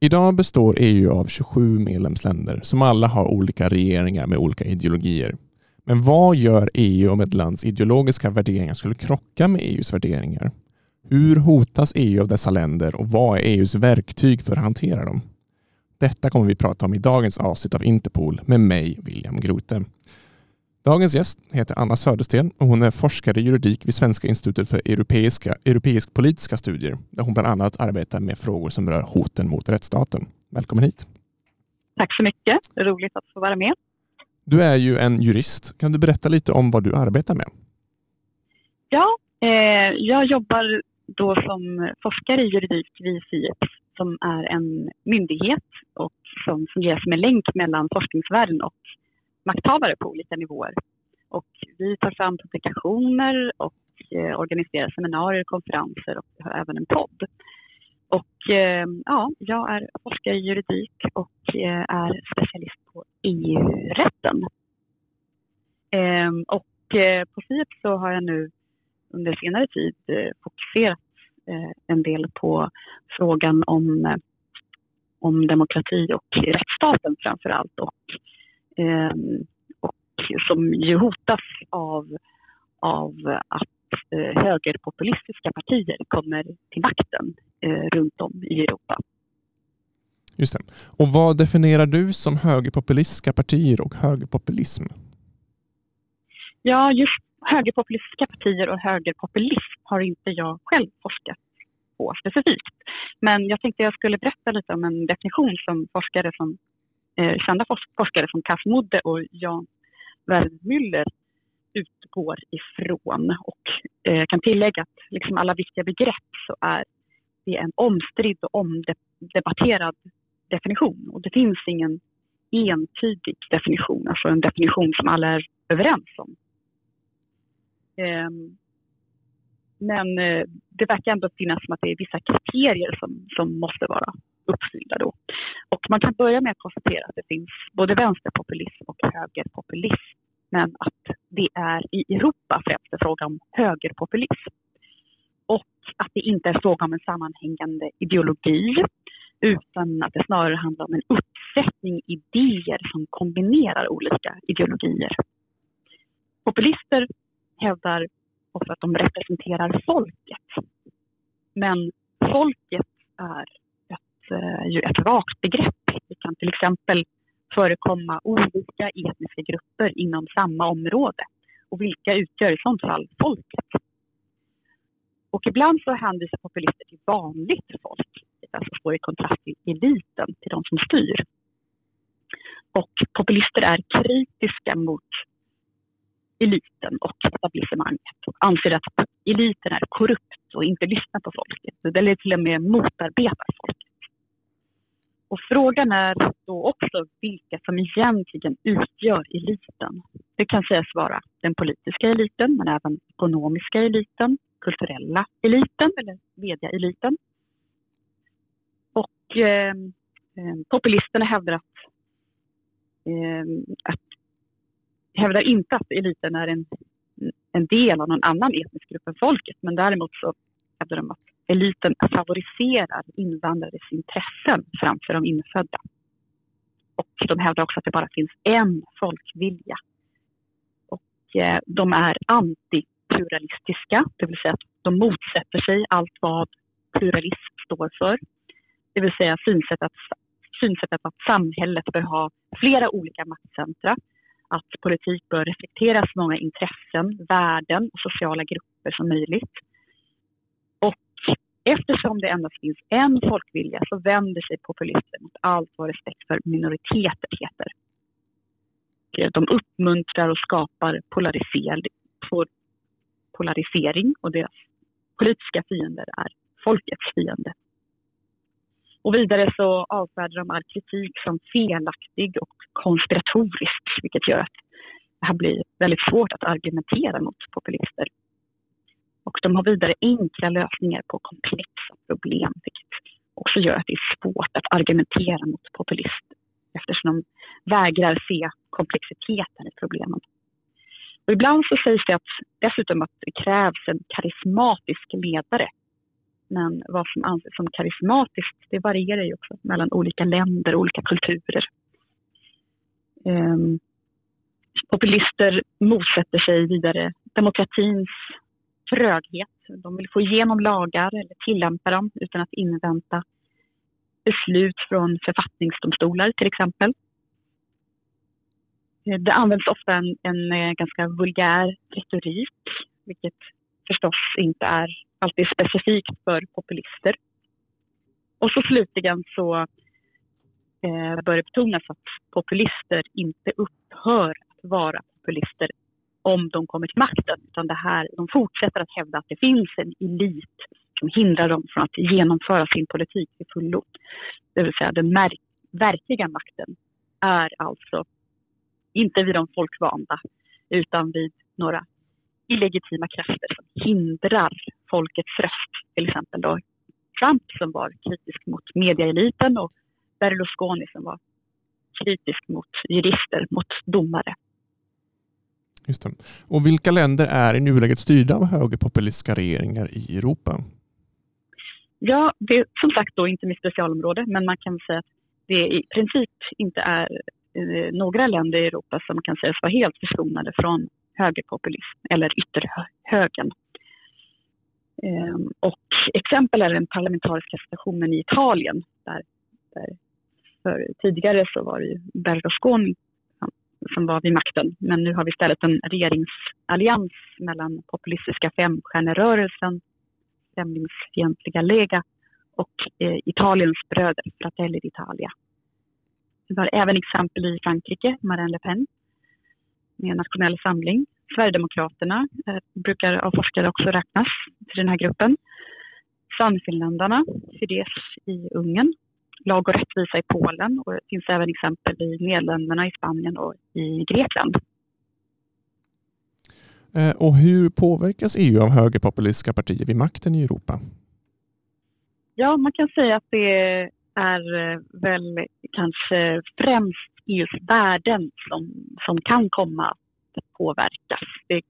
Idag består EU av 27 medlemsländer som alla har olika regeringar med olika ideologier. Men vad gör EU om ett lands ideologiska värderingar skulle krocka med EUs värderingar? Hur hotas EU av dessa länder och vad är EUs verktyg för att hantera dem? Detta kommer vi prata om i dagens avsnitt av Interpol med mig, William Grote. Dagens gäst heter Anna Södersten och hon är forskare i juridik vid Svenska institutet för europeiska, europeisk politiska studier där hon bland annat arbetar med frågor som rör hoten mot rättsstaten. Välkommen hit! Tack så mycket, roligt att få vara med. Du är ju en jurist. Kan du berätta lite om vad du arbetar med? Ja, eh, jag jobbar då som forskare i juridik vid FIEPS som är en myndighet och som fungerar som en länk mellan forskningsvärlden och makthavare på olika nivåer. Och vi tar fram publikationer och eh, organiserar seminarier, konferenser och vi har även en podd. Och eh, ja, jag är forskare i juridik och eh, är specialist på EU-rätten. Ehm, och eh, på FIEP så har jag nu under senare tid eh, fokuserat eh, en del på frågan om, eh, om demokrati och rättsstaten framför allt och Ehm, och som ju hotas av, av att eh, högerpopulistiska partier kommer till makten eh, runt om i Europa. Just det. Och vad definierar du som högerpopulistiska partier och högerpopulism? Ja, just högerpopulistiska partier och högerpopulism har inte jag själv forskat på specifikt. Men jag tänkte jag skulle berätta lite om en definition som forskare som eh, Eh, kända forskare som Kass Modde och Jan Wermüller utgår ifrån. Och eh, kan tillägga att liksom alla viktiga begrepp så är det en omstridd och omdebatterad definition. Och det finns ingen entydig definition, alltså en definition som alla är överens om. Eh, men eh, det verkar ändå finnas som att det är vissa kriterier som, som måste vara uppfyllda då. Och man kan börja med att konstatera att det finns både vänsterpopulism och högerpopulism. Men att det är i Europa främst en fråga om högerpopulism. Och att det inte är fråga om en sammanhängande ideologi utan att det snarare handlar om en uppsättning idéer som kombinerar olika ideologier. Populister hävdar för att de representerar folket. Men folket är ett, eh, ju ett vagt begrepp. Det kan till exempel förekomma olika etniska grupper inom samma område. Och vilka utgör i sådant fall folket? Och ibland så hänvisar populister till vanligt folk, det alltså står i kontrast till eliten, till de som styr. Och populister är kritiska mot eliten och etablissemanget och anser att eliten är korrupt och inte lyssnar på folket. Eller till och med motarbetar folket. Och frågan är då också vilka som egentligen utgör eliten. Det kan sägas vara den politiska eliten, men även ekonomiska eliten, kulturella eliten eller mediaeliten. Och eh, eh populisterna hävdar att, eh, att hävdar inte att eliten är en, en del av någon annan etnisk grupp än folket, men däremot så hävdar de att eliten favoriserar invandrares intressen framför de infödda. Och de hävdar också att det bara finns en folkvilja. Och eh, de är antipluralistiska, det vill säga att de motsätter sig allt vad pluralism står för. Det vill säga synsättet, synsättet att samhället bör ha flera olika maktcentra, att politik bör reflektera så många intressen, värden och sociala grupper som möjligt Och Eftersom det endast finns en folkvilja så vänder sig populister mot allt vad respekt för minoriteter heter. De uppmuntrar och skapar polarisering och deras politiska fiender är folkets fiende. Och vidare så avfärdar de all kritik som felaktig och konspiratorisk vilket gör att det här blir väldigt svårt att argumentera mot populister. Och de har vidare enkla lösningar på komplexa problem, vilket också gör att det är svårt att argumentera mot populister eftersom de vägrar se komplexiteten i problemen. Och ibland så sägs det att, dessutom att det krävs en karismatisk ledare men vad som anses som karismatiskt, det varierar ju också mellan olika länder och olika kulturer. Um, populister motsätter sig vidare demokratins tröghet. De vill få igenom lagar eller tillämpa dem utan att invänta beslut från författningsdomstolar till exempel. Eh, det används ofta en, en eh, ganska vulgär retorik, vilket förstås inte är alltid specifikt för populister. Och så slutligen så eh, bör det betonas att populister inte upphör att vara populister om de kommer till makten. Utan det här, de fortsätter att hävda att det finns en elit som hindrar dem från att genomföra sin politik till fullo. Det vill säga den verkliga makten är alltså inte vid de folkvalda utan vid några illegitima krafter som hindrar folkets röst. Till exempel då Trump som var kritisk mot mediaeliten och Berlusconi som var kritisk mot jurister, mot domare. Just det. Och vilka länder är i nuläget styrda av högerpopulistiska regeringar i Europa? Ja, det är som sagt då inte mitt specialområde, men man kan säga att det i princip inte är eh, några länder i Europa som kan sägas vara helt förskonade från högerpopulism eller ytterhögern. Ehm, och exempel är den parlamentariska situationen i Italien där, där för tidigare så var det Berlusconi som var vid makten. Men nu har vi istället en regeringsallians mellan populistiska femstjärnerörelsen, främlingsfientliga Lega och eh, Italiens bröder, Fratelli d'Italia. Vi har även exempel i Frankrike, Marine Le Pen med Nationell samling. Sverigedemokraterna eh, brukar av forskare också räknas till den här gruppen. Sannfinländarna, Fidesz i Ungern lag och rättvisa i Polen och det finns även exempel i Nederländerna, i Spanien och i Grekland. Eh, och hur påverkas EU av högerpopulistiska partier vid makten i Europa? Ja, man kan säga att det är eh, väl kanske främst EUs värden som, som kan komma att påverkas. Det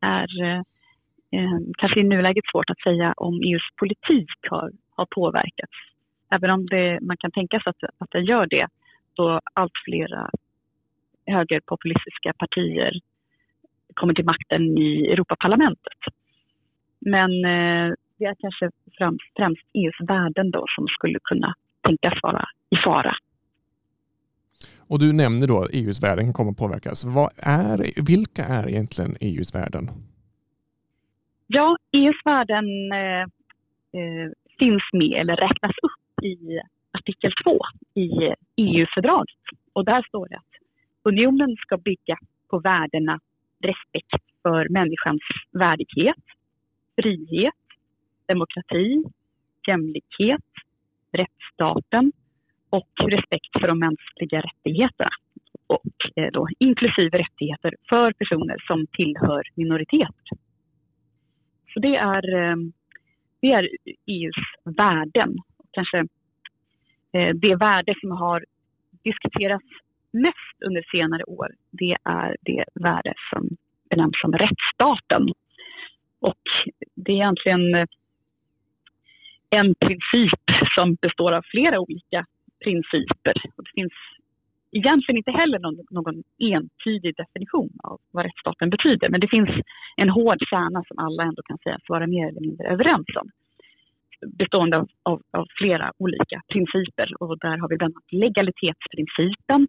är eh, eh kanske i nuläget svårt att säga om EUs politik har, har påverkats även om det, man kan tänka sig att, att den gör det, då allt flera högerpopulistiska partier kommer till makten i Europaparlamentet. Men eh, det är kanske främst, främst EUs värden då som skulle kunna tänkas vara i fara. Och du nämner då e att EUs värden kommer att påverkas. Vad är, vilka är egentligen EUs värden? Ja, EUs värden eh, eh finns med eller räknas upp i artikel 2 i EU-fördraget. Och där står det att unionen ska bygga på värdena respekt för människans värdighet, frihet, demokrati, jämlikhet, rättsstaten och respekt för de mänskliga rättigheterna. Och eh, då, inklusive rättigheter för personer som tillhör minoriteter. Så det är, eh, det är EUs värden kanske eh, det värde som har diskuterats mest under senare år, det är det värde som benämns som rättsstaten. Och det är egentligen en princip som består av flera olika principer. Och det finns egentligen inte heller någon, någon entydig definition av vad rättsstaten betyder. Men det finns en hård kärna som alla ändå kan sägas vara mer eller mindre överens om bestående av, av, av, flera olika principer. Och där har vi bland annat legalitetsprincipen,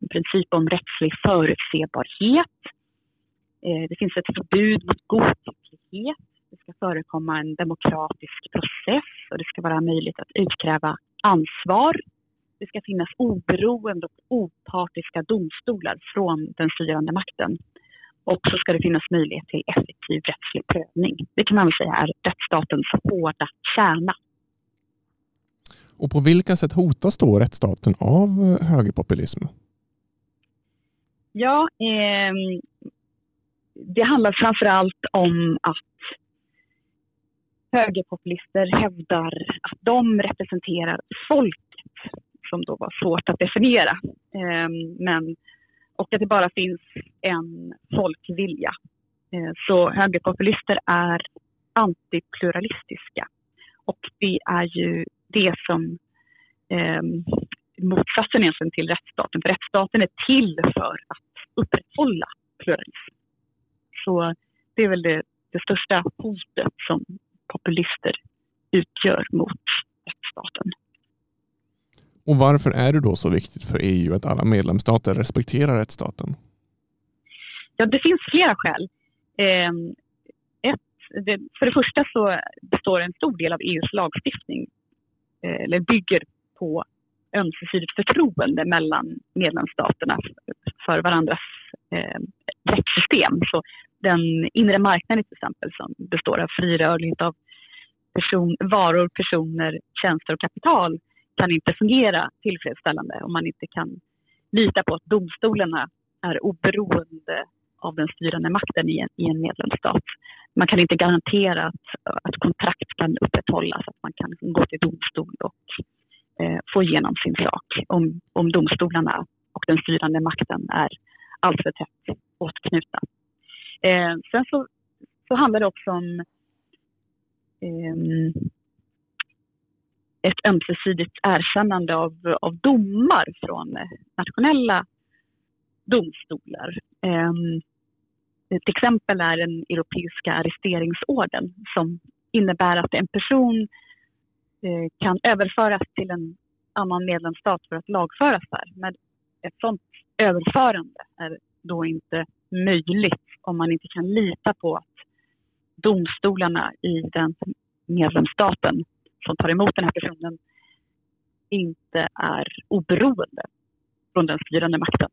en princip om rättslig förutsebarhet. Eh, det finns ett förbud mot godtycklighet. Det ska förekomma en demokratisk process och det ska vara möjligt att utkräva ansvar. Det ska finnas oberoende och opartiska domstolar från den styrande makten. Och så ska det finnas möjlighet till effektiv rättslig prövning. Det kan man väl säga är rättsstatens hårda kärna. Och på vilka sätt hotas då rättsstaten av eh, högerpopulism? Ja, eh, det handlar framför allt om att högerpopulister hävdar att de representerar folket, som då var svårt att definiera. Eh, men och att det bara finns en folkvilja. Eh, så högerpopulister är antipluralistiska Och det är ju det som eh, motsatsen egentligen till rättsstaten. För rättsstaten är till för att upprätthålla pluralism. Så det är väl det, det största hotet som populister utgör mot rättsstaten. Och varför är det då så viktigt för EU att alla medlemsstater respekterar rättsstaten? Ja, det finns flera skäl. Ehm, ett, för det första så består en stor del av EUs lagstiftning eh, eller bygger på ömsesidigt förtroende mellan medlemsstaterna för varandras eh, rättssystem. Så den inre marknaden till exempel som består av fri rörlighet av person, varor, personer, tjänster och kapital kan inte fungera tillfredsställande om man inte kan lita på att domstolarna är oberoende av den styrande makten i en, i en medlemsstat. Man kan inte garantera att, att kontrakt kan upprätthållas, att man kan gå till domstol och eh, få igenom sin sak om, om domstolarna och den styrande makten är alltför tätt åtknutna. Eh, sen så, så handlar det också om eh, ett ömsesidigt erkännande av, av domar från eh, nationella domstolar. Ehm, ett exempel är den europeiska arresteringsorden som innebär att en person eh, kan överföras till en annan medlemsstat för att lagföras där. Men ett sådant överförande är då inte möjligt om man inte kan lita på att domstolarna i den medlemsstaten som tar emot den här personen inte är oberoende från den styrande makten.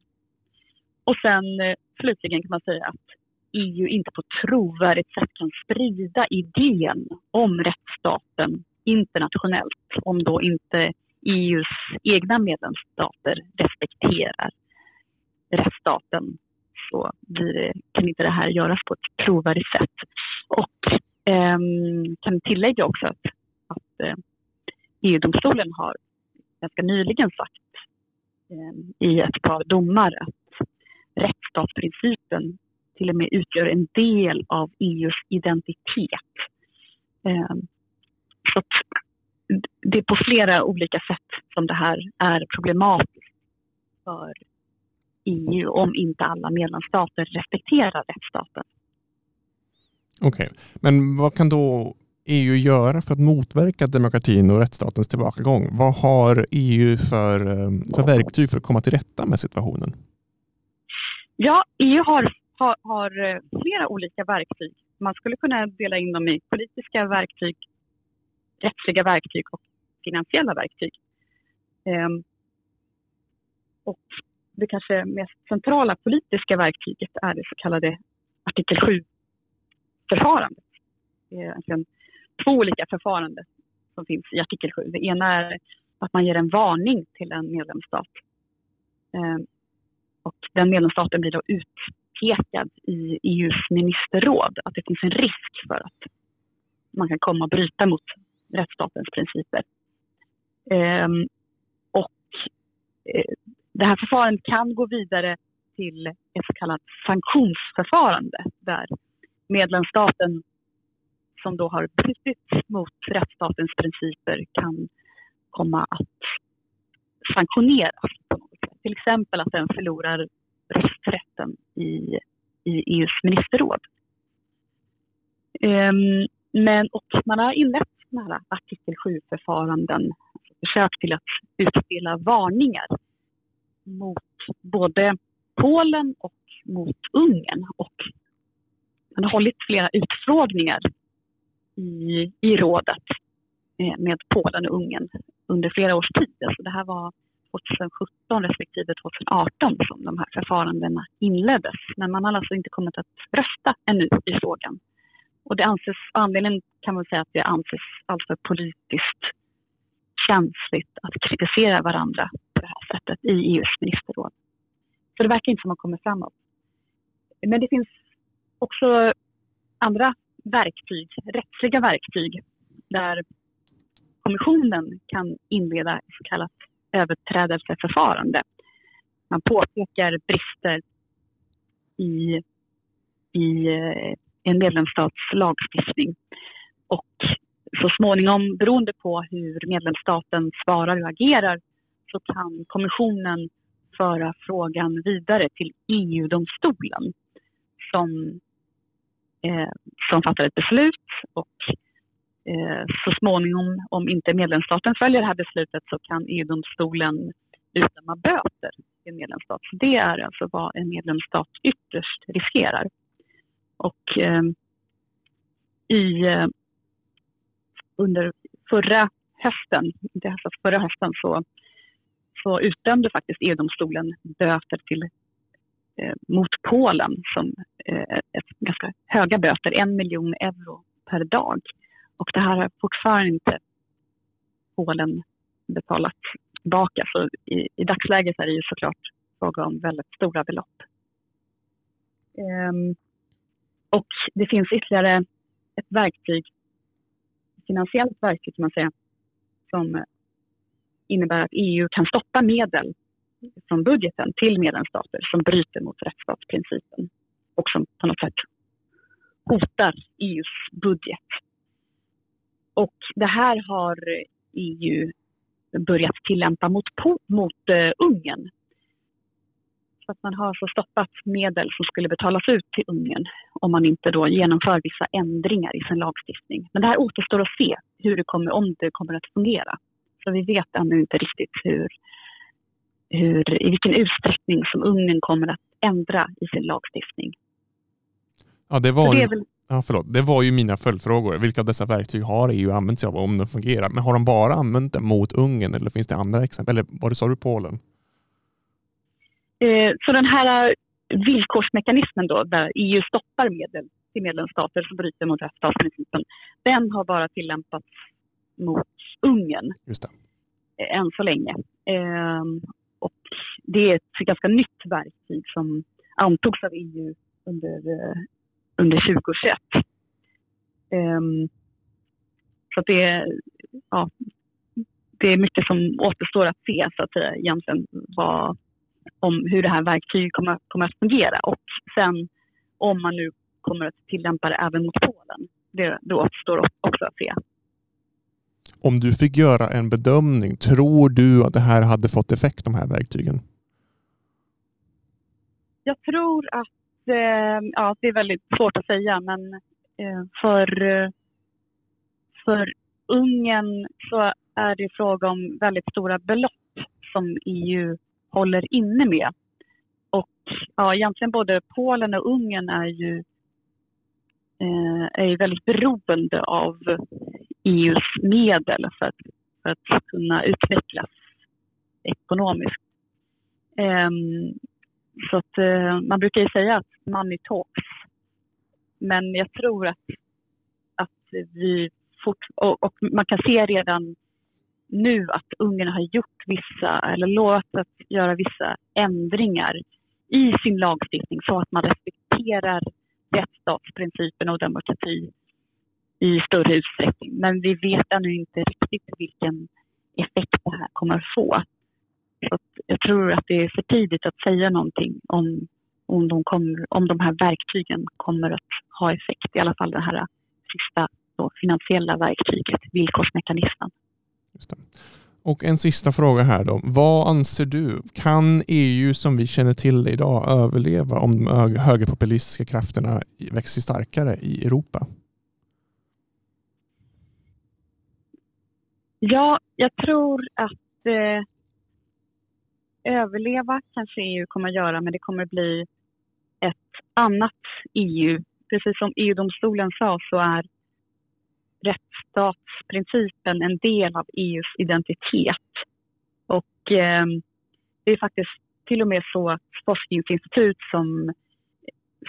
Och sen eh, slutligen kan man säga att EU inte på trovärdigt sätt kan sprida idén om rättsstaten internationellt om då inte EUs egna medlemsstater respekterar rättsstaten så det, kan inte det här göras på ett trovärdigt sätt. Och eh, kan tillägga också att, Eh, EU-domstolen har ganska nyligen sagt eh, i ett par domar att rättsstatsprincipen till och med utgör en del av EUs identitet. Eh, så det är på flera olika sätt som det här är problematiskt för EU om inte alla medlemsstater respekterar rättsstaten. Okej, okay. men vad kan då EU göra för att motverka demokratin och rättsstatens tillbakagång? Vad har EU för, ehm, för verktyg för att komma till rätta med situationen? Ja, EU har, har, har eh, flera olika verktyg. Man skulle kunna dela in dem i politiska verktyg, rättsliga verktyg och finansiella verktyg. Ehm, och det kanske mest centrala politiska verktyget är det så kallade artikel 7-förfarandet. Det är egentligen två olika förfaranden som finns i artikel 7. Det ena är att man ger en varning till en medlemsstat. Eh, och den medlemsstaten blir då utpekad i EUs ministerråd att det finns en risk för att man kan komma och bryta mot rättsstatens principer. Eh, och eh, det här förfarandet kan gå vidare till ett så kallat sanktionsförfarande där medlemsstaten som då har brutit mot rättsstatens principer kan komma att sanktioneras på något sätt. Till exempel att den förlorar rösträtten i, i EUs ministerråd. Um, men, och man har inlett sådana här artikel 7-förfaranden, alltså försök till att utspela varningar mot både Polen och mot Ungern. Och man har hållit flera utfrågningar i, i rådet med Polen och Ungern under flera års tid. Alltså det här var 2017 respektive 2018 som de här förfarandena inleddes. Men man har alltså inte kommit att rösta ännu i frågan. Och det anses, anledningen kan man säga att det anses alltför politiskt känsligt att kritisera varandra på det här sättet i EUs ministerråd. Så det verkar inte som att man kommer framåt. Men det finns också andra verktyg, rättsliga verktyg, där kommissionen kan inleda ett så kallat överträdelseförfarande. Man påpekar brister i, i eh, en medlemsstats lagstiftning och så småningom, beroende på hur medlemsstaten svarar och agerar, så kan kommissionen föra frågan vidare till EU-domstolen som, eh, som fattar ett beslut och eh, så småningom, om inte medlemsstaten följer det här beslutet så kan EU-domstolen utdöma böter i en medlemsstat. Så det är alltså vad en medlemsstat ytterst riskerar. Och eh, i, eh, under förra hösten, inte höstas, förra hösten så, så utdömde faktiskt EU-domstolen böter till, Eh, mot Polen som eh, ett ganska höga böter, en miljon euro per dag. Och det här har fortfarande inte Polen betalat tillbaka. Så i, i dagsläget är det ju såklart fråga om väldigt stora belopp. Um, och det finns ytterligare ett verktyg, finansiellt verktyg kan man säga, som innebär att EU kan stoppa medel från budgeten till medlemsstater som bryter mot rättsstatsprincipen och som på något sätt hotar EUs budget. Och det här har EU börjat tillämpa mot, mot uh, Ungern. Så att man har så stoppat medel som skulle betalas ut till Ungern om man inte då genomför vissa ändringar i sin lagstiftning. Men det här återstår att se hur det kommer, om det kommer att fungera. Så vi vet ännu inte riktigt hur, hur, i vilken utsträckning som Ungern kommer att ändra i sin lagstiftning. Ja, det var, det, väl... ja, förlåt. det var ju mina följdfrågor. Vilka av dessa verktyg har EU använt sig av om de fungerar? Men har de bara använt dem mot Ungern eller finns det andra exempel? Eller vad sa du, Polen? Eh, så den här villkorsmekanismen då, där EU stoppar medel till medlemsstater som bryter mot rättsstatsprincipen, den har bara tillämpats mot Ungern Just det. Eh, än så länge. Och det är ett ganska nytt verktyg som antogs av EU under, eh, under 2021. Ehm, så det, ja, det är mycket som återstår att se så att säga egentligen vad, om hur det här verktyget kommer, kommer att fungera och sen om man nu kommer att tillämpa det även mot Polen. Det, det återstår också att se. Om du fick göra en bedömning, tror du att det här hade fått effekt, de här verktygen? Jag tror att eh, ja, det är väldigt svårt att säga, men eh, för, för Ungern så är det fråga om väldigt stora belopp som EU håller inne med. Och ja, egentligen både Polen och Ungern är ju, eh, är väldigt beroende av EUs medel för att, för att kunna utvecklas ekonomiskt. Eh, så att eh, man brukar ju säga att money talks. Men jag tror att, att vi fort, och, och man kan se redan nu att Ungern har gjort vissa, eller lovat att göra vissa ändringar i sin lagstiftning så att man respekterar rättsstatsprincipen och demokrati i större utsträckning. Men vi vet ännu inte riktigt vilken effekt det här kommer att få. Så jag tror att det är för tidigt att säga någonting om, om, de kommer, om de här verktygen kommer att ha effekt. I alla fall det här sista då, finansiella verktyget, villkorsmekanismen. Just det. Och en sista fråga här då. Vad anser du? Kan EU som vi känner till idag överleva om de högerpopulistiska krafterna växer starkare i Europa? Ja, jag tror att eh, överleva kanske EU kommer att göra, men det kommer att bli ett annat EU. Precis som EU-domstolen sa så är rättsstatsprincipen en del av EUs identitet. Och eh, det är faktiskt till och med så att forskningsinstitut som,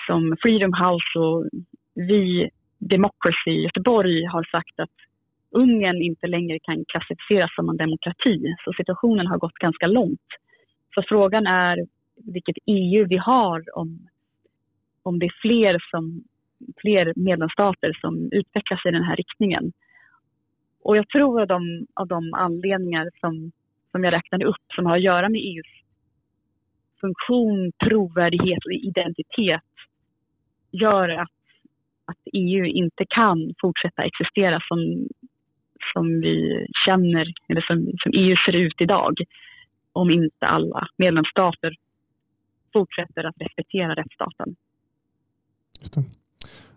som Freedom House och vi Democracy i Göteborg har sagt att Ungern inte längre kan klassificeras som en demokrati. Så situationen har gått ganska långt. Så frågan är vilket EU vi har om, om det är fler som fler medlemsstater som utvecklas i den här riktningen. Och jag tror att de, av de anledningar som, som jag räknade upp som har att göra med EUs funktion, trovärdighet och identitet gör att, att EU inte kan fortsätta existera som som vi känner, eller som, som EU ser ut idag, om inte alla medlemsstater fortsätter att respektera rättsstaten. Just det.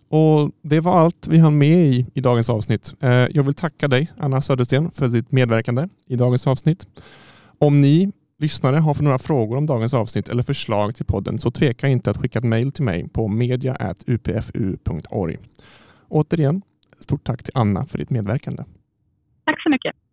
Och Det var allt vi hann med i, i dagens avsnitt. Eh, jag vill tacka dig, Anna Södersten, för ditt medverkande i dagens avsnitt. Om ni lyssnare har för några frågor om dagens avsnitt eller förslag till podden så tveka inte att skicka ett mejl till mig på media.upfu.org. Återigen, stort tack till Anna för ditt medverkande. Tack så mycket.